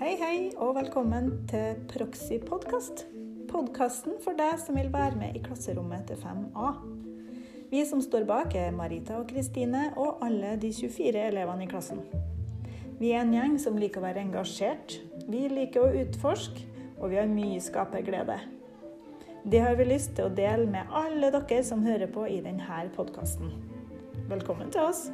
Hei, hei, og velkommen til Proxy podkast. Podkasten for deg som vil være med i klasserommet til 5A. Vi som står bak, er Marita og Kristine og alle de 24 elevene i klassen. Vi er en gjeng som liker å være engasjert, vi liker å utforske, og vi har mye skaperglede. Det har vi lyst til å dele med alle dere som hører på i denne podkasten. Velkommen til oss.